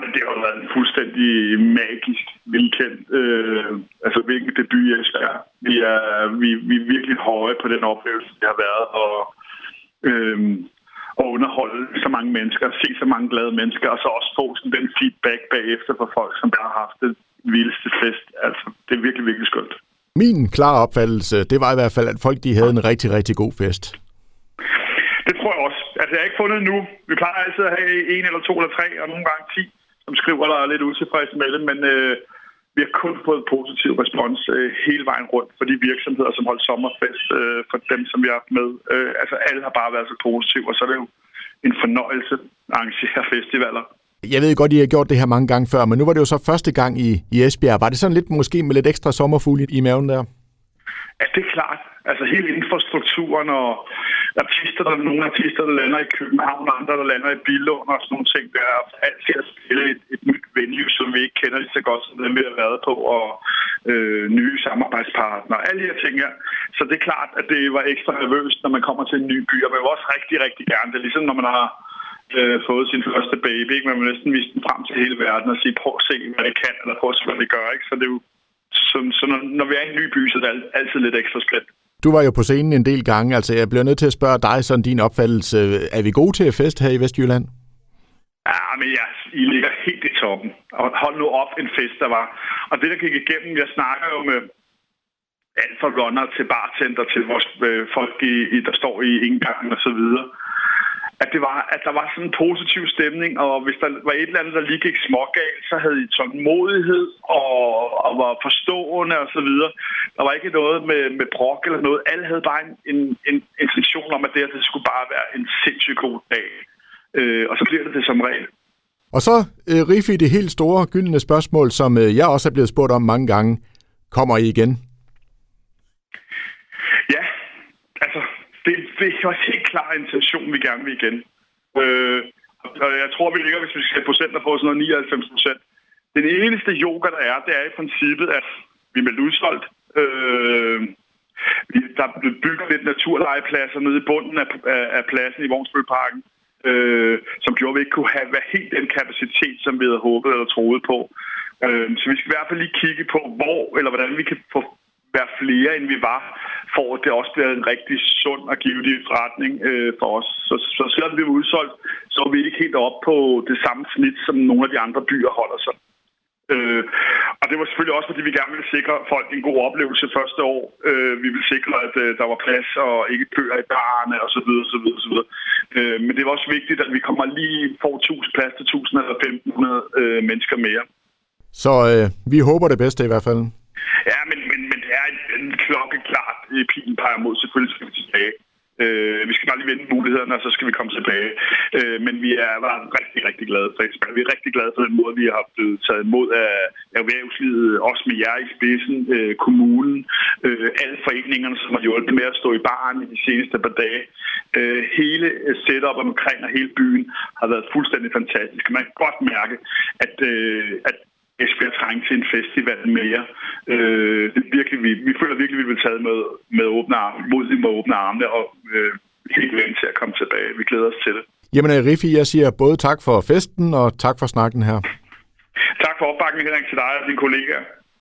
men det har jo været en fuldstændig magisk velkendt, øh, altså hvilken debut jeg er. Vi er, vi, vi er virkelig høje på den oplevelse, det har været, og, øh, og underholde så mange mennesker, se så mange glade mennesker, og så også få sådan den feedback bagefter fra folk, som der har haft det vildeste fest. Altså, det er virkelig, virkelig skønt. Min klare opfattelse, det var i hvert fald, at folk de havde en rigtig, rigtig god fest. Det tror jeg også. Altså, jeg har ikke fundet nu. Vi plejer altid at have en eller to eller tre, og nogle gange ti, som skriver, der er lidt utilfredse med det, men øh, vi har kun fået positiv respons øh, hele vejen rundt for de virksomheder, som holdt sommerfest, øh, for dem, som vi har haft med. Øh, altså, alle har bare været så positive, og så er det jo en fornøjelse at arrangere festivaler. Jeg ved godt, I har gjort det her mange gange før, men nu var det jo så første gang i, i Esbjerg. Var det sådan lidt måske med lidt ekstra sommerfugle i maven der? Ja, det er klart. Altså hele infrastrukturen og artister, der nogle artister, der lander i København, og andre, der lander i Billund og sådan nogle ting. Der er altid at spille et, et nyt venue, som vi ikke kender lige så godt, som dem vi har været på, og øh, nye samarbejdspartnere, alle de her ting her. Så det er klart, at det var ekstra nervøst, når man kommer til en ny by, og man vil også rigtig, rigtig gerne. Det er ligesom, når man har øh, fået sin første baby, ikke? man vil næsten vise den frem til hele verden og sige, prøv at se, hvad det kan, eller prøv at se, hvad det gør. Ikke? Så det er jo så, så når, når vi er i en ny by, så er det altid lidt ekstra skridt. Du var jo på scenen en del gange, altså jeg bliver nødt til at spørge dig sådan din opfattelse. Er vi gode til at fest her i Vestjylland? Ja, men ja, I ligger helt i toppen. Og hold nu op en fest, der var. Og det, der gik igennem, jeg snakker jo med alt fra runner til bartender til vores øh, folk, i, i, der står i indgangen og så videre at, det var, at der var sådan en positiv stemning, og hvis der var et eller andet, der lige gik smågalt, så havde I tålmodighed og, og var forstående og så videre. Der var ikke noget med, med brok eller noget. Alle havde bare en, en, en intention om, at det, her, det skulle bare være en sindssygt god dag. Øh, og så bliver det det som regel. Og så, øh, Rifi, det helt store, gyldne spørgsmål, som øh, jeg også er blevet spurgt om mange gange. Kommer I igen? Ja, altså, det, er også helt klar intention, vi gerne vil igen. Øh, og jeg tror, vi ligger, hvis vi skal procenter på sådan noget 99 procent. Den eneste yoga, der er, det er i princippet, at vi er udsolgt. Øh, der er bygget lidt naturlejepladser nede i bunden af, af, af pladsen i Vognsbølparken, øh, som gjorde, at vi ikke kunne have hvad helt den kapacitet, som vi havde håbet eller troet på. Øh, så vi skal i hvert fald lige kigge på, hvor eller hvordan vi kan få være flere, end vi var, for at det også bliver en rigtig sund og givetig forretning øh, for os. Så, så selvom vi er udsolgt, så er vi ikke helt op på det samme snit, som nogle af de andre byer holder sig. Øh, og det var selvfølgelig også, fordi vi gerne ville sikre folk en god oplevelse første år. Øh, vi ville sikre, at øh, der var plads og ikke køer i barne og så videre, så videre, så videre. Øh, men det var også vigtigt, at vi kommer lige får 1000 plads til 1000 eller 1500 øh, mennesker mere. Så øh, vi håber det bedste i hvert fald. Ja, men, men, men det er en, en klokkeklart pilen peger mod. Selvfølgelig skal vi tilbage. Øh, vi skal bare lige vende mulighederne, og så skal vi komme tilbage. Øh, men vi er var rigtig, rigtig glade for Esbjerg. Vi er rigtig glade for den måde, vi har blevet taget imod af erhvervslivet, også med jer i spidsen, øh, kommunen, øh, alle foreningerne, som har hjulpet med at stå i baren i de seneste par dage. Øh, hele setup omkring og hele byen har været fuldstændig fantastisk. Man kan godt mærke, at, øh, at Esbjerg trænger til en festival mere. Øh, det er virkelig, vi, vi føler virkelig, at vi vil tage med, med åbne arme, mod med åbne armene og øh, helt vildt til at komme tilbage. Vi glæder os til det. Jamen, Riffi, jeg siger både tak for festen og tak for snakken her. Tak for opbakningen, Henrik, til dig og dine kollegaer.